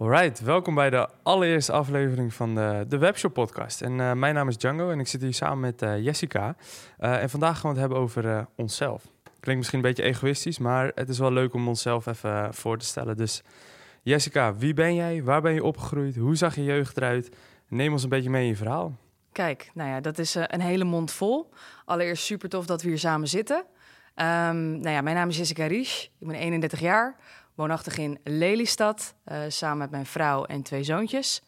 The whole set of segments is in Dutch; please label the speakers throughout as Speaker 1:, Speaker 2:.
Speaker 1: Alright, welkom bij de allereerste aflevering van de, de Webshop Podcast. En uh, mijn naam is Django en ik zit hier samen met uh, Jessica. Uh, en vandaag gaan we het hebben over onszelf. Klinkt misschien een beetje egoïstisch, maar het is wel leuk om onszelf even voor te stellen. Dus Jessica, wie ben jij? Waar ben je opgegroeid? Hoe zag je jeugd eruit? Neem ons een beetje mee in je verhaal.
Speaker 2: Kijk, nou ja, dat is een hele mond vol. Allereerst super tof dat we hier samen zitten. Um, nou ja, mijn naam is Jessica Ries. Ik ben 31 jaar woonachtig in Lelystad, uh, samen met mijn vrouw en twee zoontjes.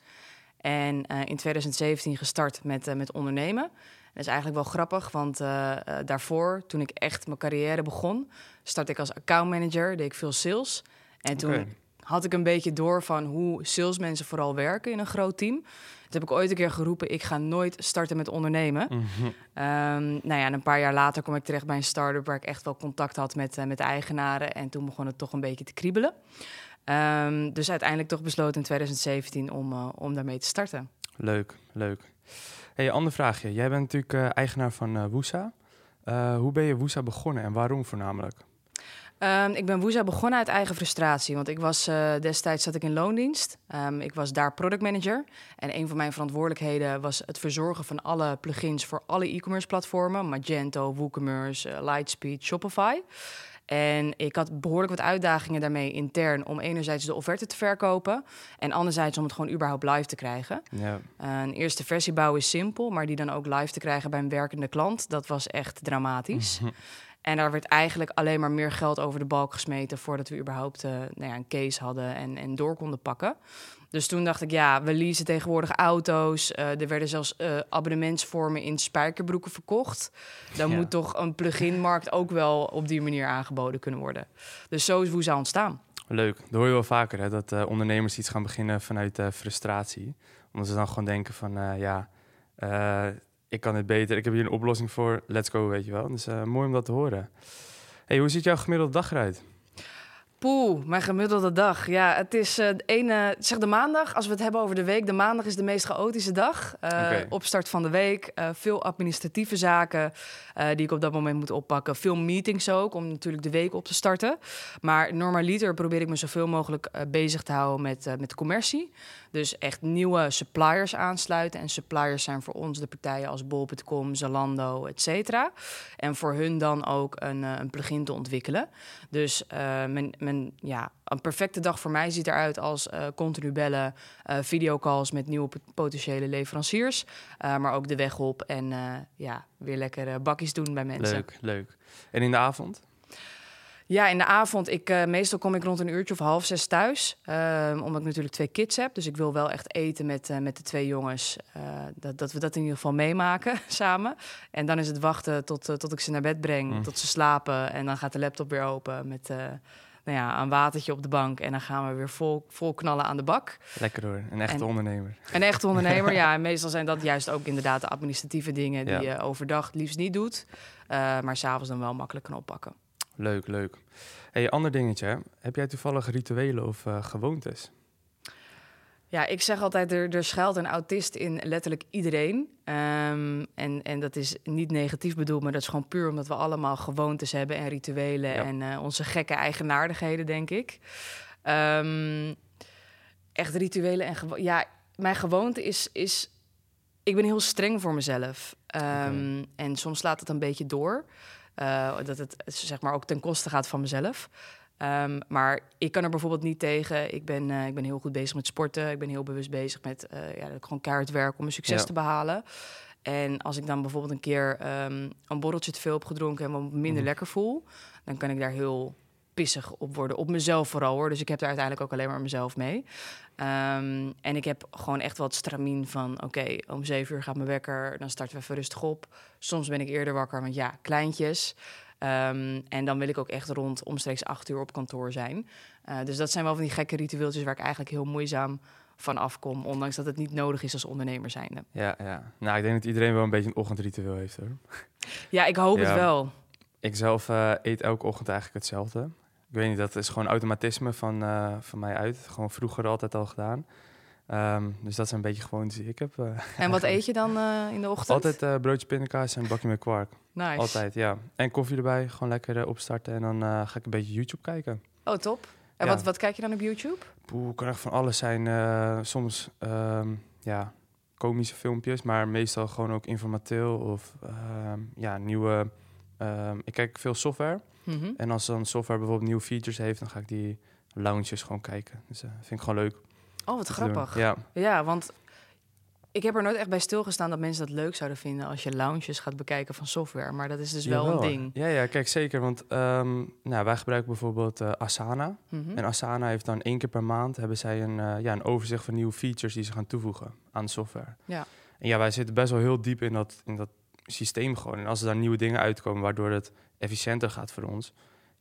Speaker 2: En uh, in 2017 gestart met, uh, met ondernemen. Dat is eigenlijk wel grappig, want daarvoor, toen ik echt mijn carrière begon, startte ik als accountmanager, deed ik veel sales. En toen okay. had ik een beetje door van hoe salesmensen vooral werken in een groot team heb ik ooit een keer geroepen, ik ga nooit starten met ondernemen. Mm -hmm. nou ja, en een paar jaar later kom ik terecht bij een start-up waar ik echt wel contact had met, uh, met eigenaren. En toen begon het toch een beetje te kriebelen. Um, dus uiteindelijk toch besloten in 2017 om, uh, om daarmee te starten.
Speaker 1: Leuk, leuk. Hey, ander vraagje. Jij bent natuurlijk uh, eigenaar van Woesa. hoe ben je Woesa begonnen en waarom voornamelijk?
Speaker 2: Um, ik ben Woeza begonnen uit eigen frustratie. Want ik was uh, destijds zat ik in loondienst. Um, ik was daar product manager. En een van mijn verantwoordelijkheden was het verzorgen van alle plugins voor alle e-commerce platformen. Magento, WooCommerce, uh, Lightspeed, Shopify. En ik had behoorlijk wat uitdagingen daarmee intern om enerzijds de offerte te verkopen en anderzijds om het gewoon überhaupt live te krijgen. Ja. een eerste versie bouwen is simpel, maar die dan ook live te krijgen bij een werkende klant, dat was echt dramatisch. En daar werd eigenlijk alleen maar meer geld over de balk gesmeten voordat we überhaupt uh, nou ja, een case hadden en, en door konden pakken. Dus toen dacht ik, ja, we leasen tegenwoordig auto's. Uh, er werden zelfs uh, abonnementsvormen in spijkerbroeken verkocht. Dan ja. moet toch een plug-in-markt ook wel op die manier aangeboden kunnen worden. Dus zo is Woeza ontstaan.
Speaker 1: Leuk, dat hoor je wel vaker, hè, dat uh, ondernemers iets gaan beginnen vanuit frustratie. Omdat ze dan gewoon denken van, ja, ik kan het beter. Ik heb hier een oplossing voor. Let's go, weet je wel. Dus uh, mooi om dat te horen. Hey, hoe ziet jouw gemiddelde dag eruit?
Speaker 2: Poeh, mijn gemiddelde dag. Ja, het is uh, de ene, zeg de maandag. Als we het hebben over de week, de maandag is de meest chaotische dag. Uh, okay. Opstart van de week, uh, veel administratieve zaken die ik op dat moment moet oppakken. Veel meetings ook, om natuurlijk de week op te starten. Maar normaliter probeer ik me zoveel mogelijk bezig te houden met, met commercie. Dus echt nieuwe suppliers aansluiten. En suppliers zijn voor ons de partijen als bol.com, Zalando, et cetera. En voor hun dan ook een, een plugin te ontwikkelen. Dus mijn, mijn ja, een perfecte dag voor mij ziet eruit als uh, continu bellen, uh, videocalls met nieuwe potentiële leveranciers, uh, maar ook de weg op en ja, weer lekker bakjes doen bij mensen.
Speaker 1: Leuk, leuk. En in de avond?
Speaker 2: Ja, in de avond. Ik, uh, meestal kom ik rond een uurtje of half zes thuis. Uh, omdat ik natuurlijk twee kids heb. Dus ik wil wel echt eten met, uh, met de twee jongens. dat, dat we dat in ieder geval meemaken samen. En dan is het wachten tot, tot ik ze naar bed breng. Mm. Tot ze slapen. En dan gaat de laptop weer open met nou ja, een watertje op de bank. En dan gaan we weer vol, vol knallen aan de bak.
Speaker 1: Lekker hoor, een echte ondernemer.
Speaker 2: Een echte ondernemer, ja. En meestal zijn dat juist ook inderdaad de administratieve dingen... die je overdag het liefst niet doet. Uh, maar s'avonds dan wel makkelijk kan oppakken.
Speaker 1: Leuk, leuk. Hey, ander dingetje. Heb jij toevallig rituelen of uh, gewoontes?
Speaker 2: Ja, ik zeg altijd, er, er schuilt een autist in letterlijk iedereen. Um, en, en dat is niet negatief bedoeld, maar dat is gewoon puur omdat we allemaal gewoontes hebben en rituelen ja. en uh, onze gekke eigenaardigheden, denk ik. Um, echt rituelen en. Ja, mijn gewoonte is, is, ik ben heel streng voor mezelf. Um, okay. En soms slaat het een beetje door. Uh, dat het zeg maar ook ten koste gaat van mezelf. Um, maar ik kan er bijvoorbeeld niet tegen. Ik ben, uh, ik ben heel goed bezig met sporten. Ik ben heel bewust bezig met uh, ja, gewoon keihard om een succes ja. te behalen. En als ik dan bijvoorbeeld een keer um, een borreltje te veel heb gedronken en me minder mm. lekker voel, dan kan ik daar heel pissig op worden. Op mezelf vooral hoor. Dus ik heb daar uiteindelijk ook alleen maar mezelf mee. Um, en ik heb gewoon echt wel het stramien van... oké, okay, om zeven uur gaat mijn wekker, dan starten we even rustig op. Soms ben ik eerder wakker, want ja, kleintjes. Um, en dan wil ik ook echt rond omstreeks acht uur op kantoor zijn. Uh, dus dat zijn wel van die gekke ritueeltjes waar ik eigenlijk heel moeizaam van afkom. Ondanks dat het niet nodig is als ondernemer zijnde.
Speaker 1: Ja, ja. Nou, ik denk dat iedereen wel een beetje een ochtendritueel heeft hoor.
Speaker 2: Ja, ik hoop ja. het wel.
Speaker 1: Ik zelf uh, eet elke ochtend eigenlijk hetzelfde. Ik weet niet, dat is gewoon automatisme van, uh, van mij uit. Gewoon vroeger altijd al gedaan. Um, dus dat zijn een beetje gewoon die ik heb. Uh,
Speaker 2: en wat eet je dan uh, in de ochtend?
Speaker 1: Altijd uh, broodje pindakaas en bakje met kwark.
Speaker 2: Nice.
Speaker 1: Altijd, ja. En koffie erbij, gewoon lekker opstarten. En dan ga ik een beetje YouTube kijken.
Speaker 2: Oh, top. En
Speaker 1: Ja.
Speaker 2: wat, wat kijk je dan op YouTube?
Speaker 1: Poeh, kan echt van alles zijn. eh, soms ehm, ja, komische filmpjes, maar meestal gewoon ook informateel of ehm, ja, nieuwe. ehm, ik kijk veel software.
Speaker 2: Mhm.
Speaker 1: En als dan software bijvoorbeeld nieuwe features heeft, dan ga ik die launches gewoon kijken. Dus dat vind ik gewoon leuk.
Speaker 2: Oh, wat grappig.
Speaker 1: Ja,
Speaker 2: Ja, want ik heb er nooit echt bij stilgestaan dat mensen dat leuk zouden vinden als je lounges gaat bekijken van software. Maar dat is dus wel een ding.
Speaker 1: Ja, ja, kijk zeker. Want ehm, nou, wij gebruiken bijvoorbeeld eh, Asana.
Speaker 2: Mhm.
Speaker 1: En Asana heeft dan één keer per maand hebben zij een, eh, ja, een overzicht van nieuwe features die ze gaan toevoegen aan de software.
Speaker 2: Ja.
Speaker 1: En ja, wij zitten best wel heel diep in dat, in dat systeem gewoon. En als er daar nieuwe dingen uitkomen waardoor het efficiënter gaat voor ons,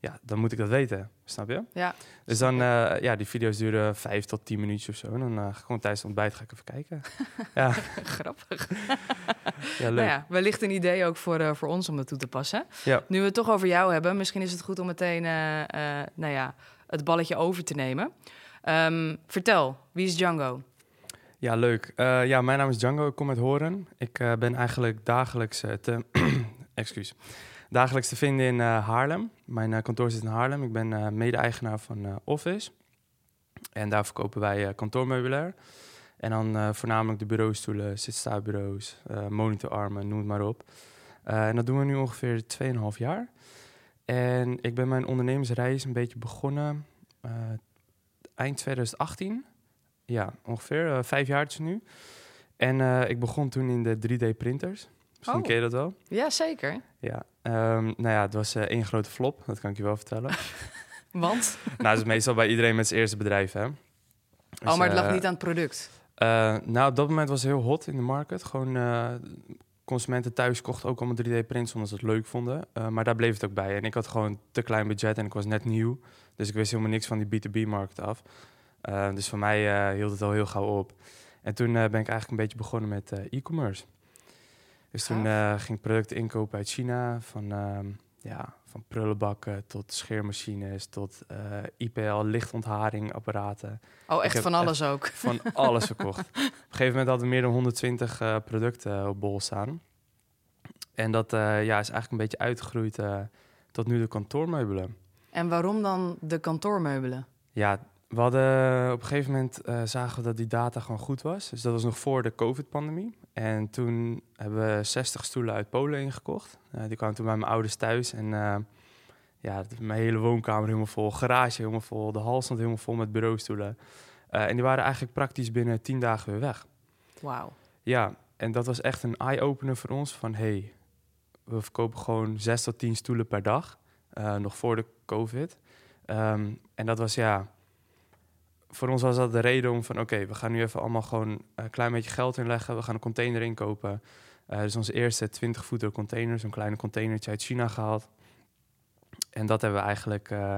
Speaker 1: ja, dan moet ik dat weten. Snap je?
Speaker 2: Ja.
Speaker 1: Dus dan, eh, ja, die video's duren vijf tot tien minuutjes of zo. En dan ik gewoon tijdens het ontbijt ga ik even kijken. ja,
Speaker 2: Grappig.
Speaker 1: ja, leuk.
Speaker 2: Nou ja, wellicht een idee ook voor, eh, voor ons om dat toe te passen.
Speaker 1: Ja.
Speaker 2: Nu we het toch over jou hebben, misschien is het goed om meteen nou ja, het balletje over te nemen. Ehm, vertel, wie is Django?
Speaker 1: Ja, leuk. Ja, mijn naam is Django, ik kom uit Horen. Ik ben eigenlijk dagelijks te... excuus. Dagelijks te vinden in eh, Haarlem. Mijn eh, kantoor zit in Haarlem. Ik ben eh, mede-eigenaar van Office. En daar verkopen wij kantoormeubilair. En dan voornamelijk de bureaustoelen, zitstaarbureaus, eh monitorarmen, noem het maar op. En dat doen we nu ongeveer 2,5 jaar. En ik ben mijn ondernemersreis een beetje begonnen eind 2018. Ja, ongeveer vijf jaar nu. En ik begon toen in de 3D-printers. Misschien
Speaker 2: Oh.
Speaker 1: ken je dat wel.
Speaker 2: Ja, zeker.
Speaker 1: Ja, ehm, nou ja, het was eh, één grote flop, dat kan ik je wel vertellen.
Speaker 2: Want?
Speaker 1: nou, dat is meestal bij iedereen met zijn eerste bedrijf, hè. Dus,
Speaker 2: oh, maar het lag
Speaker 1: eh,
Speaker 2: niet aan het product.
Speaker 1: eh, nou, op dat moment was het heel hot in de markt. Gewoon consumenten thuis kochten ook allemaal 3D-prints omdat ze het leuk vonden. Maar daar bleef het ook bij. En ik had gewoon te klein budget en ik was net nieuw. Dus ik wist helemaal niks van die B2B-markt af. Dus voor mij hield het al heel gauw op. En toen ben ik eigenlijk een beetje begonnen met e-commerce. Dus toen eh, ging ik producten inkopen uit China. Van, ehm, ja, van prullenbakken tot scheermachines tot eh, IPL lichtontharingapparaten
Speaker 2: Oh,
Speaker 1: ik
Speaker 2: echt van alles ook.
Speaker 1: van alles verkocht. Op een gegeven moment hadden we meer dan 120 eh, producten op bol staan. En dat ja, is eigenlijk een beetje uitgegroeid tot nu de kantoormeubelen.
Speaker 2: En waarom dan de kantoormeubelen?
Speaker 1: Ja, we hadden op een gegeven moment eh, zagen we dat die data gewoon goed was. Dus dat was nog voor de COVID-pandemie. En toen hebben we 60 stoelen uit Polen ingekocht. Eh, die kwamen toen bij mijn ouders thuis. En eh, ja, mijn hele woonkamer helemaal vol, garage helemaal vol, de hal stond helemaal vol met bureaustoelen. Eh, en die waren eigenlijk praktisch binnen 10 dagen weer weg.
Speaker 2: Wauw.
Speaker 1: Ja, en dat was echt een eye-opener voor ons van hey, we verkopen gewoon 6 tot 10 stoelen per dag, eh, nog voor de COVID. Ehm, en dat was ja, voor ons was dat de reden om van oké, we gaan nu even allemaal gewoon een klein beetje geld inleggen, we gaan een container inkopen. Eh dus onze eerste 20 voeter container, zo'n kleine containertje uit China gehaald. En dat hebben we eigenlijk eh,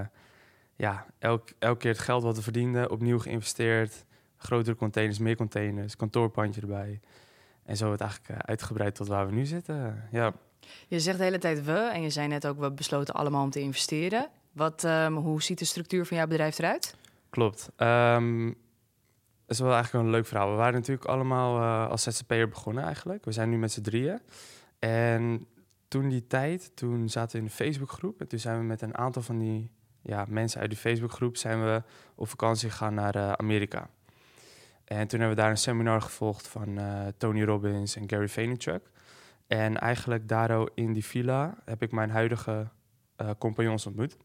Speaker 1: ja, elk, elke keer het geld wat we verdienden opnieuw geïnvesteerd grotere containers, meer containers, kantoorpandje erbij. En zo het eigenlijk eh, uitgebreid tot waar we nu zitten. Ja,
Speaker 2: Je zegt de hele tijd we en je zei net ook, we besloten allemaal om te investeren. Wat, ehm, hoe ziet de structuur van jouw bedrijf eruit?
Speaker 1: Klopt. Ehm dat is wel eigenlijk een leuk verhaal. We waren natuurlijk allemaal eh, als ZZP'er begonnen eigenlijk. We zijn nu met z'n drieën. En toen die tijd, toen zaten we in een Facebookgroep. En toen zijn we met een aantal van die ja, mensen uit die Facebookgroep... zijn we op vakantie gegaan naar eh, Amerika. En toen hebben we daar een seminar gevolgd van eh, Tony Robbins en Gary Vaynerchuk. En eigenlijk daardoor in die villa heb ik mijn huidige compagnons ontmoet.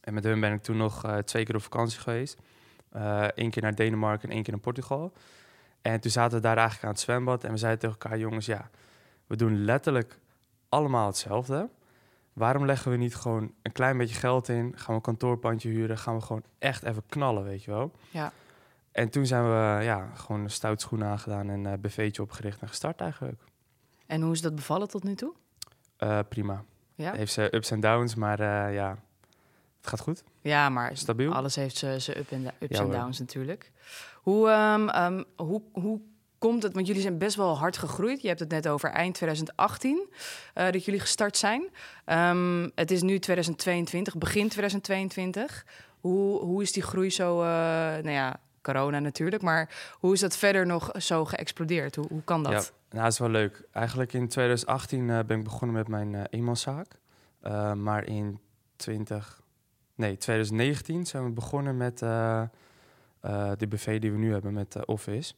Speaker 1: En met hun ben ik toen nog eh, twee keer op vakantie geweest. Eén keer naar Denemarken en één keer naar Portugal. En toen zaten we daar eigenlijk aan het zwembad. En we zeiden tegen elkaar, jongens, ja, we doen letterlijk allemaal hetzelfde. Waarom leggen we niet gewoon een klein beetje geld in? Gaan we een kantoorpandje huren? Gaan we gewoon echt even knallen, weet je wel?
Speaker 2: Ja.
Speaker 1: En toen zijn we ja, gewoon een stout schoen aangedaan en een BV'tje opgericht en gestart eigenlijk.
Speaker 2: En hoe is dat bevallen tot nu toe?
Speaker 1: Eh, prima.
Speaker 2: Ja,
Speaker 1: Heeft ze ups en downs, maar eh, ja, het gaat goed.
Speaker 2: ja maar
Speaker 1: Stabiel.
Speaker 2: alles heeft zijn up en ups en downs natuurlijk. Hoe, ehm, ehm, hoe, hoe komt het, want jullie zijn best wel hard gegroeid. Je hebt het net over eind 2018 eh, dat jullie gestart zijn. Ehm, het is nu 2022, begin 2022. Hoe, hoe is die groei zo, eh, nou ja, corona natuurlijk, maar hoe is dat verder nog zo geëxplodeerd? Hoe, hoe kan dat?
Speaker 1: Ja, nou, dat is wel leuk. Eigenlijk in 2018 eh, ben ik begonnen met mijn eenmanszaak. Maar in 2019 nee, 2019 zijn we begonnen met uh, de BV die we nu hebben met Office.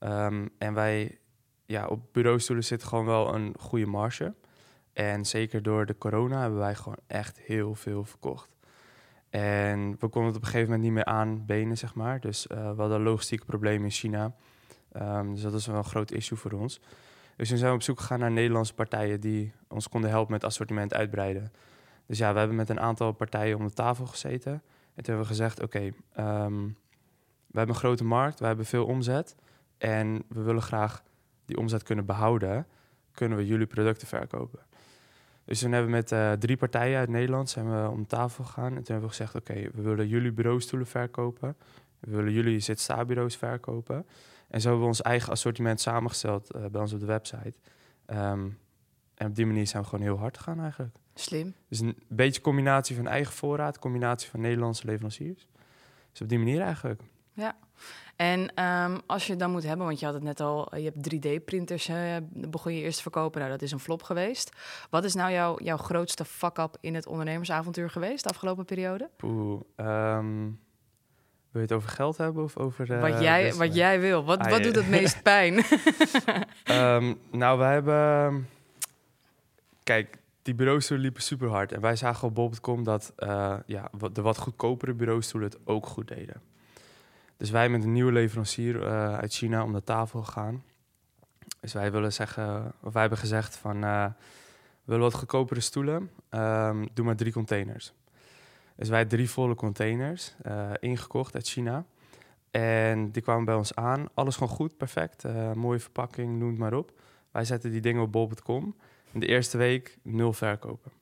Speaker 1: Um, en wij, ja, op bureaustoelen zit gewoon wel een goede marge. En zeker door de corona hebben wij gewoon echt heel veel verkocht. En we konden het op een gegeven moment niet meer aanbenen, zeg maar. Dus we hadden logistieke problemen in China. Um, dus dat is wel een groot issue voor ons. Dus toen zijn we op zoek gegaan naar Nederlandse partijen die ons konden helpen met assortiment uitbreiden. Dus ja, we hebben met een aantal partijen om de tafel gezeten. En toen hebben we gezegd, oké, um, we hebben een grote markt, we hebben veel omzet. En we willen graag die omzet kunnen behouden. Kunnen we jullie producten verkopen? Dus toen hebben we met uh, drie partijen uit Nederland zijn we om tafel gegaan. En toen hebben we gezegd, oké, we willen jullie bureaustoelen verkopen. We willen jullie zit-sta-bureaus verkopen. En zo hebben we ons eigen assortiment samengesteld uh, bij ons op de website. Um, en op die manier zijn we gewoon heel hard gegaan eigenlijk.
Speaker 2: Slim.
Speaker 1: Dus een beetje combinatie van eigen voorraad, combinatie van Nederlandse leveranciers. Dus op die manier eigenlijk.
Speaker 2: Ja. En um, als je het dan moet hebben, want je had het net al, je hebt 3D-printers, uh, begon je eerst te verkopen. Nou, dat is een flop geweest. Wat is nou jouw, jouw grootste fuck-up in het ondernemersavontuur geweest de afgelopen periode?
Speaker 1: Poeh, um, wil je het over geld hebben of over...
Speaker 2: Uh, wat, jij, wat jij wil. Wat, ah, wat doet het meest pijn?
Speaker 1: um, nou, wij hebben... Kijk, die bureaustoelen liepen super hard. En wij zagen op bol.com dat uh, ja, de wat goedkopere bureaustoelen het ook goed deden. Dus wij met een nieuwe leverancier uh, uit China om de tafel gegaan. Dus wij willen zeggen, of wij hebben gezegd van, uh, we willen wat goedkopere stoelen, um, doe maar drie containers. Dus wij drie volle containers ingekocht uit China. En die kwamen bij ons aan. Alles gewoon goed, perfect. mooie verpakking, noem het maar op. Wij zetten die dingen op bol.com. In de eerste week nul verkopen.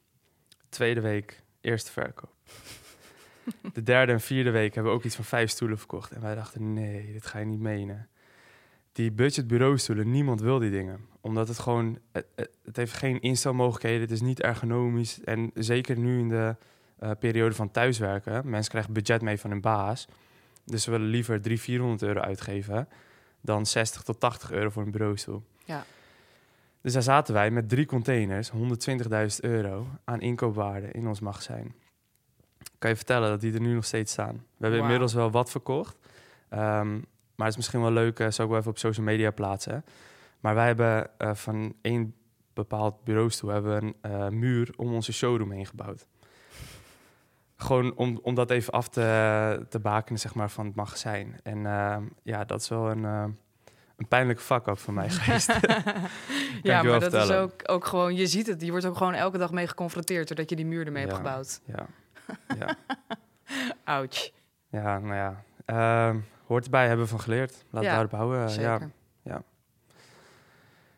Speaker 1: tweede week eerste verkoop. De derde en vierde week hebben we ook iets van vijf stoelen verkocht. En wij dachten, nee, dit ga je niet menen. Die budgetbureaustoelen, niemand wil die dingen. Omdat het gewoon, het, het, heeft geen instelmogelijkheden, het is niet ergonomisch. En zeker nu in de uh, periode van thuiswerken, mensen krijgen budget mee van hun baas. Dus ze willen liever 300, 400 euro uitgeven dan 60 tot 80 euro voor een bureaustoel.
Speaker 2: Ja.
Speaker 1: Dus daar zaten wij met drie containers, 120.000 euro aan inkoopwaarde in ons magazijn kan je vertellen dat die er nu nog steeds staan. We hebben inmiddels wel wat verkocht. Um, maar het is misschien wel leuk, uh, zou ik wel even op social media plaatsen. Maar wij hebben uh, van één bepaald bureaustoel hebben een uh, muur om onze showroom heen gebouwd. Gewoon om, om dat even af te, te bakenen, zeg maar, van het magazijn. En ehm, ja, dat is wel een, een pijnlijke vak ook voor mij geweest.
Speaker 2: ja, maar dat is ook, ook gewoon, je ziet het, je wordt ook gewoon elke dag mee geconfronteerd doordat je die muur ermee
Speaker 1: ja,
Speaker 2: hebt gebouwd.
Speaker 1: Ja, ja.
Speaker 2: Ouch.
Speaker 1: Ja, nou ja. Uh, hoort erbij, hebben we van geleerd. Laat ja, daarop houden. Zeker. Ja, ja.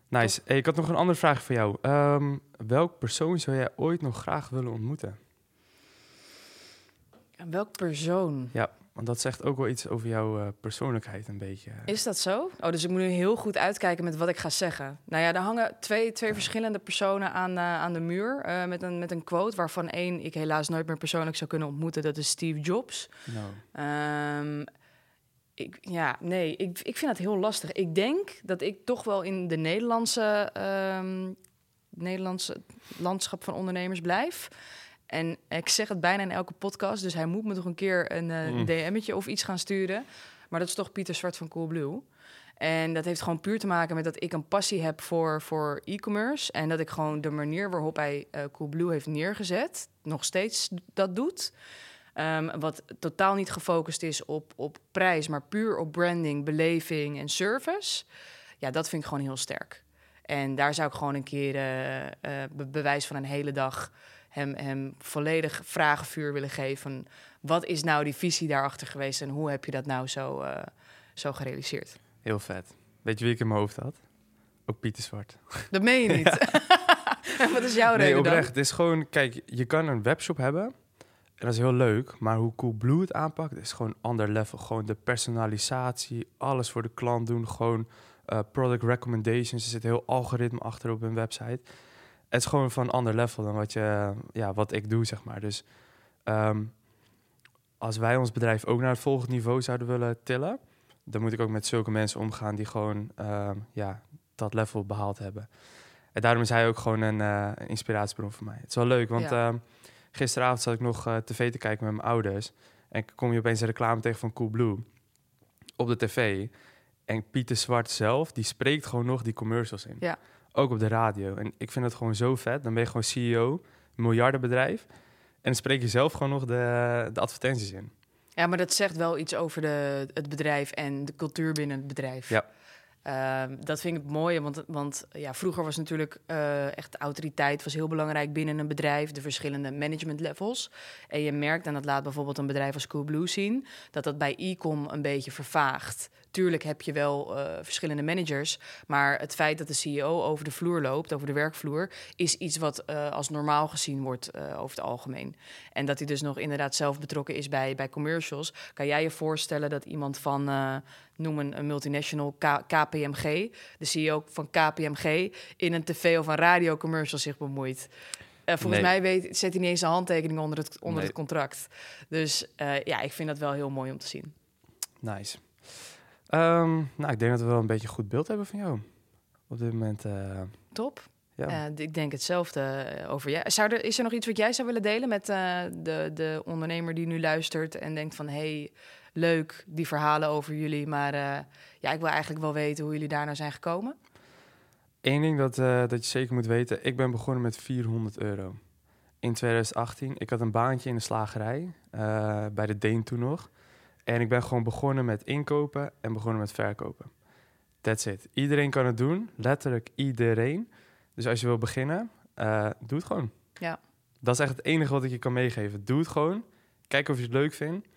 Speaker 1: Nice. Hey, ik had nog een andere vraag voor jou. Um, welk persoon zou jij ooit nog graag willen ontmoeten?
Speaker 2: Welk persoon?
Speaker 1: Ja. Want dat zegt ook wel iets over jouw uh, persoonlijkheid een beetje.
Speaker 2: Is dat zo? Oh, dus ik moet nu heel goed uitkijken met wat ik ga zeggen. Nou ja, er hangen twee, twee verschillende personen aan, uh, aan de muur uh, met, een, met een quote... waarvan één ik helaas nooit meer persoonlijk zou kunnen ontmoeten. Dat is Steve Jobs.
Speaker 1: No.
Speaker 2: Um, ik, ja, nee, ik, ik vind dat heel lastig. Ik denk dat ik toch wel in de Nederlandse, um, Nederlandse landschap van ondernemers blijf... En ik zeg het bijna in elke podcast, dus hij moet me toch een keer een uh, DM'tje of iets gaan sturen. Maar dat is toch Pieter Zwart van Coolblue. En dat heeft gewoon puur te maken met dat ik een passie heb voor, voor e-commerce. En dat ik gewoon de manier waarop hij uh, Coolblue heeft neergezet, nog steeds dat doet. Um, wat totaal niet gefocust is op, op prijs, maar puur op branding, beleving en service. Ja, dat vind ik gewoon heel sterk. En daar zou ik gewoon een keer uh, bewijs van een hele dag hem, hem volledig vragenvuur willen geven. Wat is nou die visie daarachter geweest en hoe heb je dat nou zo, uh, zo gerealiseerd?
Speaker 1: Heel vet. Weet je wie ik in mijn hoofd had? Ook Pieter Zwart.
Speaker 2: Dat meen je niet. Wat is jouw
Speaker 1: nee,
Speaker 2: reden
Speaker 1: oprecht.
Speaker 2: Het
Speaker 1: is gewoon, kijk, je kan een webshop hebben. En dat is heel leuk. Maar hoe Cool Blue het aanpakt, is gewoon ander level. Gewoon de personalisatie, alles voor de klant doen. Gewoon uh, product recommendations. Er zit heel algoritme achter op hun website het is gewoon van een ander level dan wat, je, ja, wat ik doe, zeg maar. Dus ehm, als wij ons bedrijf ook naar het volgende niveau zouden willen tillen, dan moet ik ook met zulke mensen omgaan die gewoon ehm, ja, dat level behaald hebben. En daarom is hij ook gewoon een, uh, inspiratiebron voor mij. Het is wel leuk, want ehm, gisteravond zat ik nog eh, tv te kijken met mijn ouders. En kom je opeens een reclame tegen van Coolblue op de tv. En Pieter Zwart zelf, die spreekt gewoon nog die commercials in.
Speaker 2: Ja.
Speaker 1: Ook op de radio. En ik vind het gewoon zo vet. Dan ben je gewoon CEO, miljardenbedrijf. En dan spreek je zelf gewoon nog de, de advertenties in.
Speaker 2: Ja, maar dat zegt wel iets over de, het bedrijf en de cultuur binnen het bedrijf.
Speaker 1: Ja.
Speaker 2: Ehm, dat vind ik mooi, want, want ja, vroeger was natuurlijk eh, echt de autoriteit was heel belangrijk binnen een bedrijf, de verschillende management levels. En je merkt, en dat laat bijvoorbeeld een bedrijf als Coolblue zien, dat dat bij Ecom een beetje vervaagt. Tuurlijk heb je wel uh, verschillende managers, maar het feit dat de CEO over de vloer loopt, over de werkvloer, is iets wat uh, als normaal gezien wordt over het algemeen. En dat hij dus nog inderdaad zelf betrokken is bij, bij commercials. Kan jij je voorstellen dat iemand van noem een, een multinational K KPMG, de CEO van KPMG, in een tv of een radiocommercial zich bemoeit. Uh, volgens mij weet, zet hij niet eens een handtekening onder het, onder nee. het contract. Dus uh, ja, ik vind dat wel heel mooi om te zien.
Speaker 1: Nice. Um, nou, ik denk dat we wel een beetje een goed beeld hebben van jou. Op dit moment. Uh...
Speaker 2: Top. Ja. ik denk hetzelfde over jij. Zou er, is er nog iets wat jij zou willen delen met de, de ondernemer die nu luistert en denkt van... hey, leuk, die verhalen over jullie. Maar ja, ik wil eigenlijk wel weten hoe jullie daar nou zijn gekomen.
Speaker 1: Eén ding dat, dat je zeker moet weten. Ik ben begonnen met 400 euro. In 2018. Ik had een baantje in de slagerij. Bij de Deen toen nog. En ik ben gewoon begonnen met inkopen en begonnen met verkopen. That's it. Iedereen kan het doen. Letterlijk iedereen. Dus als je wil beginnen, doe het gewoon.
Speaker 2: Ja.
Speaker 1: Dat is echt het enige wat ik je kan meegeven. Doe het gewoon. Kijk of je het leuk vindt.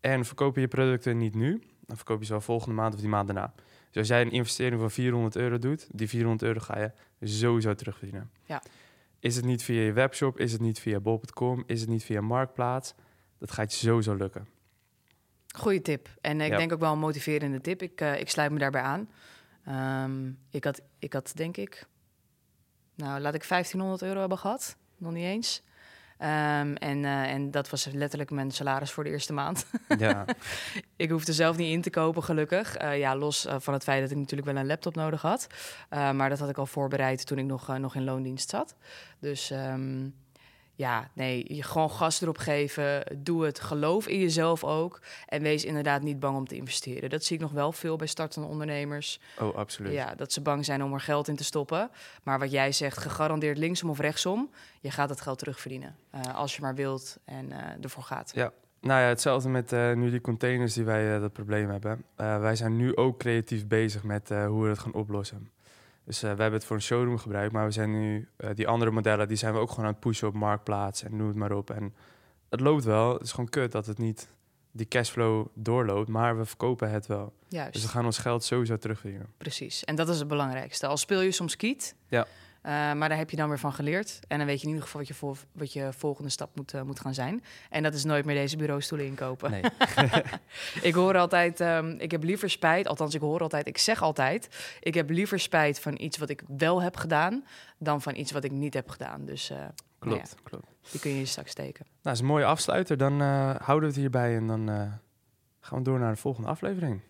Speaker 1: En verkoop je je producten niet nu, dan verkoop je ze wel volgende maand of die maand daarna. Dus als jij een investering van 400 euro doet, die 400 euro ga je sowieso terugverdienen.
Speaker 2: Ja.
Speaker 1: Is het niet via je webshop, is het niet via bol.com, is het niet via Marktplaats, dat gaat je sowieso lukken.
Speaker 2: Goeie tip. En ik denk ook wel een motiverende tip. Ik, uh, ik sluit me daarbij aan. Um, ik, had, ik had denk ik, nou laat ik 1500 euro hebben gehad, nog niet eens. Um, en, uh, en dat was letterlijk mijn salaris voor de eerste maand.
Speaker 1: Ja.
Speaker 2: ik hoefde zelf niet in te kopen, gelukkig. Uh, ja, los van het feit dat ik natuurlijk wel een laptop nodig had. maar dat had ik al voorbereid toen ik nog, nog in loondienst zat. Dus um, ja, nee, je gewoon gas erop geven. Doe het. Geloof in jezelf ook. En wees inderdaad niet bang om te investeren. Dat zie ik nog wel veel bij startende ondernemers.
Speaker 1: Oh, absoluut.
Speaker 2: Ja, dat ze bang zijn om er geld in te stoppen. Maar wat jij zegt, gegarandeerd linksom of rechtsom, je gaat het geld terugverdienen. Uh, als je maar wilt en uh, ervoor gaat.
Speaker 1: Ja. Nou ja, hetzelfde met uh, nu die containers die wij dat probleem hebben. wij zijn nu ook creatief bezig met hoe we het gaan oplossen. Dus uh, we hebben het voor een showroom gebruikt, maar we zijn nu uh, die andere modellen, die zijn we ook gewoon aan het pushen op marktplaats en noem het maar op. En het loopt wel. Het is gewoon kut dat het niet die cashflow doorloopt, maar we verkopen het wel.
Speaker 2: Juist.
Speaker 1: Dus we gaan ons geld sowieso terugverdienen.
Speaker 2: Precies. En dat is het belangrijkste. Al speel je soms kiet,
Speaker 1: ja.
Speaker 2: Uh, maar daar heb je dan weer van geleerd. En dan weet je in ieder geval wat je, vol wat je volgende stap moet, uh, moet gaan zijn. En dat is nooit meer deze bureaustoelen inkopen.
Speaker 1: Nee.
Speaker 2: ik hoor altijd, um, ik heb liever spijt. Althans, ik hoor altijd, ik zeg altijd... ik heb liever spijt van iets wat ik wel heb gedaan... dan van iets wat ik niet heb gedaan. Dus uh,
Speaker 1: klopt,
Speaker 2: nou ja,
Speaker 1: klopt.
Speaker 2: Die kun je je straks steken.
Speaker 1: Nou, dat is een mooie afsluiter. Dan houden we het hierbij en dan gaan we door naar de volgende aflevering.